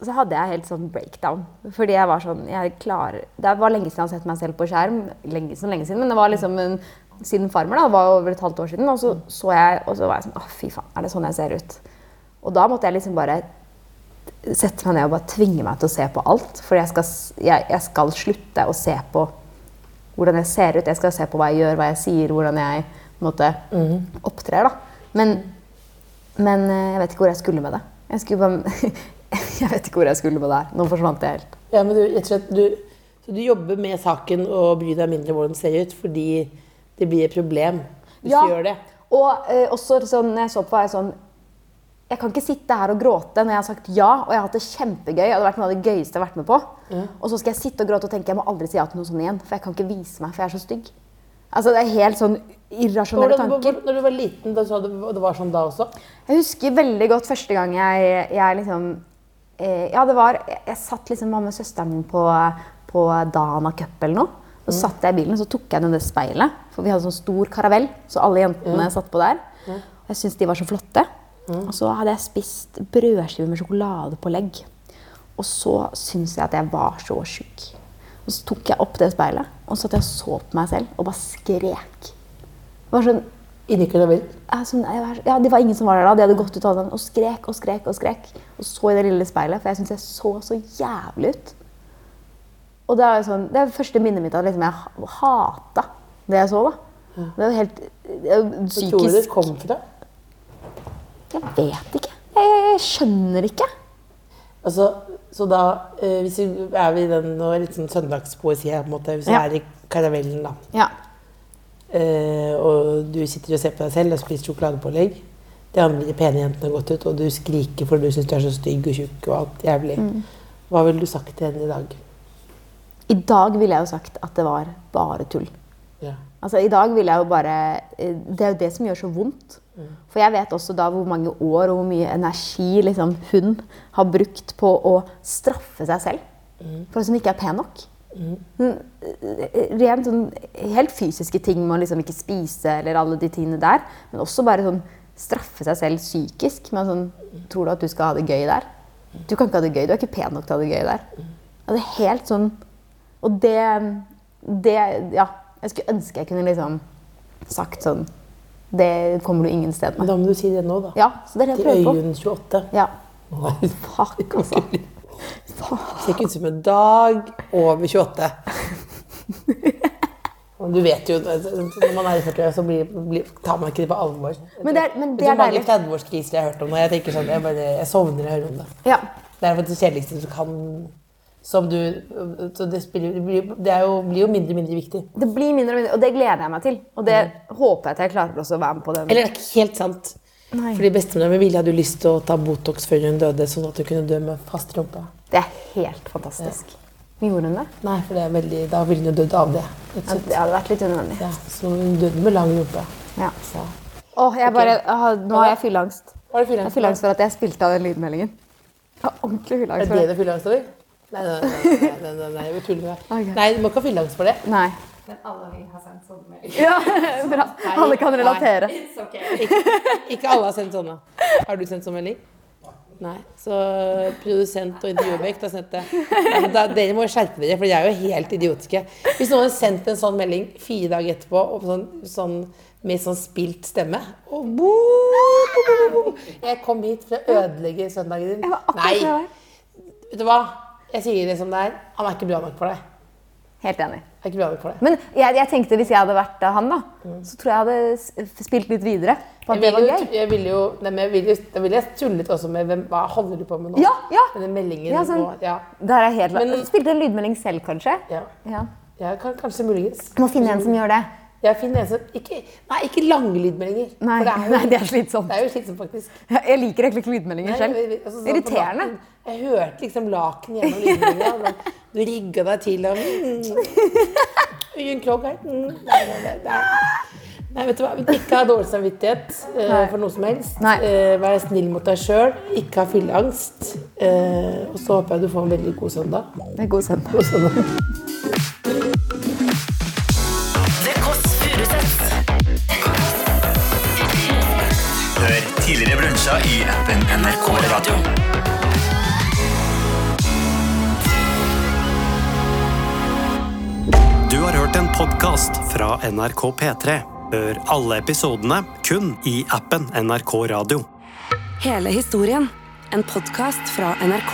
så hadde jeg helt sånn breakdown. Fordi jeg var sånn jeg klarer, Det var lenge siden jeg hadde sett meg selv på skjerm. Lenge, så lenge siden, Men det var liksom en, siden Farmer. da, Det var over et halvt år siden. Og så så jeg, og så var jeg sånn Å, fy faen. Er det sånn jeg ser ut? Og da måtte jeg liksom bare sette meg ned og bare tvinge meg til å se på alt. For jeg skal, jeg, jeg skal slutte å se på hvordan jeg ser ut. Jeg skal se på hva jeg gjør, hva jeg sier, hvordan jeg måte, mm. opptrer. Da. Men, men eh, jeg vet ikke hvor jeg skulle med det. Jeg, skulle bare, <laughs> jeg vet ikke hvor jeg skulle med det her. Nå forsvant jeg helt. Ja, men du, jeg tror at du, så du jobber med saken og bryr deg mindre om hvordan det ser ut, fordi det blir et problem hvis Ja. du gjør det? Og eh, også sånn, når jeg så på, var jeg sånn Jeg kan ikke sitte her og gråte når jeg har sagt ja, og jeg har hatt det kjempegøy. og Det har vært noe av det gøyeste jeg har vært med på. Og så skal jeg sitte og gråte og tenke jeg må aldri si ja til noe sånt igjen. For jeg kan ikke vise meg, for jeg er så stygg. Altså, Det er helt sånn irrasjonelle Hvordan, tanker. når du var liten, da du det var sånn da også? Jeg husker veldig godt første gang jeg, jeg liksom eh, Ja, det var Jeg, jeg satt liksom mamma og søsteren min på, på Dana Cup eller noe. Så satt jeg i bilen, så tok jeg ned det speilet. For vi hadde sånn stor karavell, så alle jentene satt på der. Og jeg syntes de var så flotte. Og så hadde jeg spist brødskiver med sjokoladepålegg. Og så syntes jeg at jeg var så sjuk. Og så tok jeg opp det speilet og så satt jeg og så på meg selv og bare skrek. Det var sånn karavellen? ja, Det var ingen som var der da. De hadde gått ut av den og skrek og skrek. Og skrek. Og så i det lille speilet, for jeg syntes jeg så så jævlig ut. Og det er, jo sånn, det er første minnet mitt av at liksom, jeg ha- hata det jeg så. da. Det er jo helt det er jo Hvor tror du det psykisk kom fra? Jeg vet ikke. Jeg, skjønner ikke. Altså, så da, eh, hvis vi er vi i den nå, litt sånn søndagspoesi her, på en måte, hvis Ja. er i karavellen da, Ja. eh, og du sitter og ser på deg selv og spiser sjokoladepålegg, de andre pene jentene har gått ut, og du skriker for du syns du er så stygg og tjukk og alt jævlig. Mm. Hva ville du sagt til henne i dag? I dag ville jeg jo sagt at det var bare tull. Ja. Altså, I dag ville jeg jo bare eh, Det er jo det som gjør så vondt. For jeg vet også da hvor mange år og hvor mye energi liksom, hun har brukt på å straffe seg selv for at hun ikke er pen nok. Eh, rent sånn helt fysiske ting med å liksom ikke spise eller alle de tingene der. Men også bare sånn straffe seg selv psykisk. med sånn, Tror du at du skal ha det gøy der? Du kan ikke ha det gøy. Du er ikke pen nok til å ha det gøy der. Og det er helt sånn Og det, det Ja. Jeg skulle ønske jeg kunne liksom sagt sånn Det kommer du ingen sted med. da må du si det nå, da. Ja, så det er det jeg prøver på. Øyunn 28. Ja. Det Fuck, altså. <laughs> ser ikke ut som en dag over 28. <laughs> Du vet jo, Når man er i 40 så blir, blir, tar man ikke det på alvor. Men det er- men det er så mange deilig. 30-årskriser jeg har hørt om nå. Jeg tenker sånn, jeg, bare, jeg sovner når jeg hører om det. Ja. Det er det kjedeligste du kan som du, så det, spiller, det, blir, det er jo, blir jo mindre og mindre viktig. Det blir mindre og mindre, og det gleder jeg meg til. Og det håper jeg at jeg klarer også å være med på. den. Eller det er ikke helt sant. Nei. Fordi bestemora mi ville hadde jo lyst til å ta Botox før hun døde, sånn at hun kunne dø med fast rumpe. Det er helt fantastisk. Gjorde hun det? Nei, for det er veldig, da ville hun jo dødd av det. Ja, det hadde vært litt unødvendig. Ja, så hun døde med lang rumpe. Ja. Åh, jeg bare, ah, nå har jeg fylleangst. Jeg har fylleangst? for at jeg spilte av den lydmeldingen. Jeg har ordentlig fylleangst for det det. du fylleangst over? Nei, nei, nei. nei, nei, nei, nei, jeg tuller med deg. Nei, du må ikke ha fylleangst for det. Nei. Men alle vi har sendt sånne meldinger. Ja, <laughs> bra. Alle kan relatere. It's okay. Ikke alle har sendt sånne. Har du sendt sånn melding? Nei. Så produsent og intervjuobjekt har sendt det. Ja, da, dere må skjerpe dere, for de er jo helt idiotiske. Hvis noen har sendt en sånn melding fire dager etterpå og sånn, sånn, med sånn spilt stemme og bo, bo, bo, bo. Jeg kom hit for å ødelegge søndagen din. Nei. Vet du hva? Jeg sier det som det er. Han er ikke bra nok for deg. Helt enig. Er ikke bra nok for deg. Men jeg, jeg tenkte hvis jeg hadde vært eh, han, da, så tror jeg jeg hadde spilt litt videre. På at det var gøy. jeg ville jo, nei, men jeg ville, da ville jeg tullet også med hvem, hva holder du på med nå? Ja, ja. Denne meldingen Ja, sånn. og, ja, Der er helt Men- Spilte en lydmelding selv, kanskje? ja. Ja. ja kan, kanskje muligens. Må finne en som gjør det. Jeg finner en som ikke, Nei, ikke lange lydmeldinger. Nei, for jo- nei, det er slitsomt. Det er jo slitsomt, faktisk. Jeg liker egentlig ikke lydmeldinger selv. altså, sånn Irriterende. natten, Jeg hørte liksom laken gjennom lydmeldinga. Du rigga deg til og mm, Krogh her. Mm, nei, nei, nei, nei. Vet du hva? Ikke ha dårlig samvittighet uh, for noe som helst. Eh, vær snill mot deg sjøl. Ikke ha fylleangst. Uh, og så håper jeg du får en veldig god søndag. Det er god søndag. God søndag. Brunsja i appen NRK Radio. Du har hørt en podkast fra NRK P3. Hør alle episodene kun i appen NRK Radio. Hele historien. En podkast fra NRK.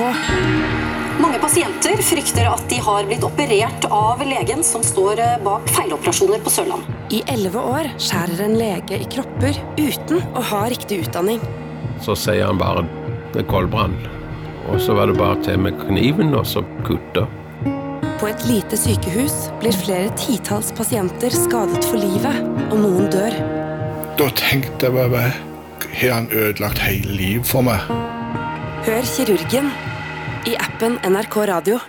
Mange pasienter frykter at de har blitt operert av legen som står eh, bak feiloperasjoner på Sørlandet. I elleve år skjærer en lege i kropper uten å ha riktig utdanning. Så sier han bare med koldbrann. Og så var det bare til med kniven og så kutte. På et lite sykehus blir flere titalls pasienter skadet for livet, og noen dør. Da tenkte jeg bare Har han ødelagt hele livet for meg? Hør kirurgen i appen NRK Radio.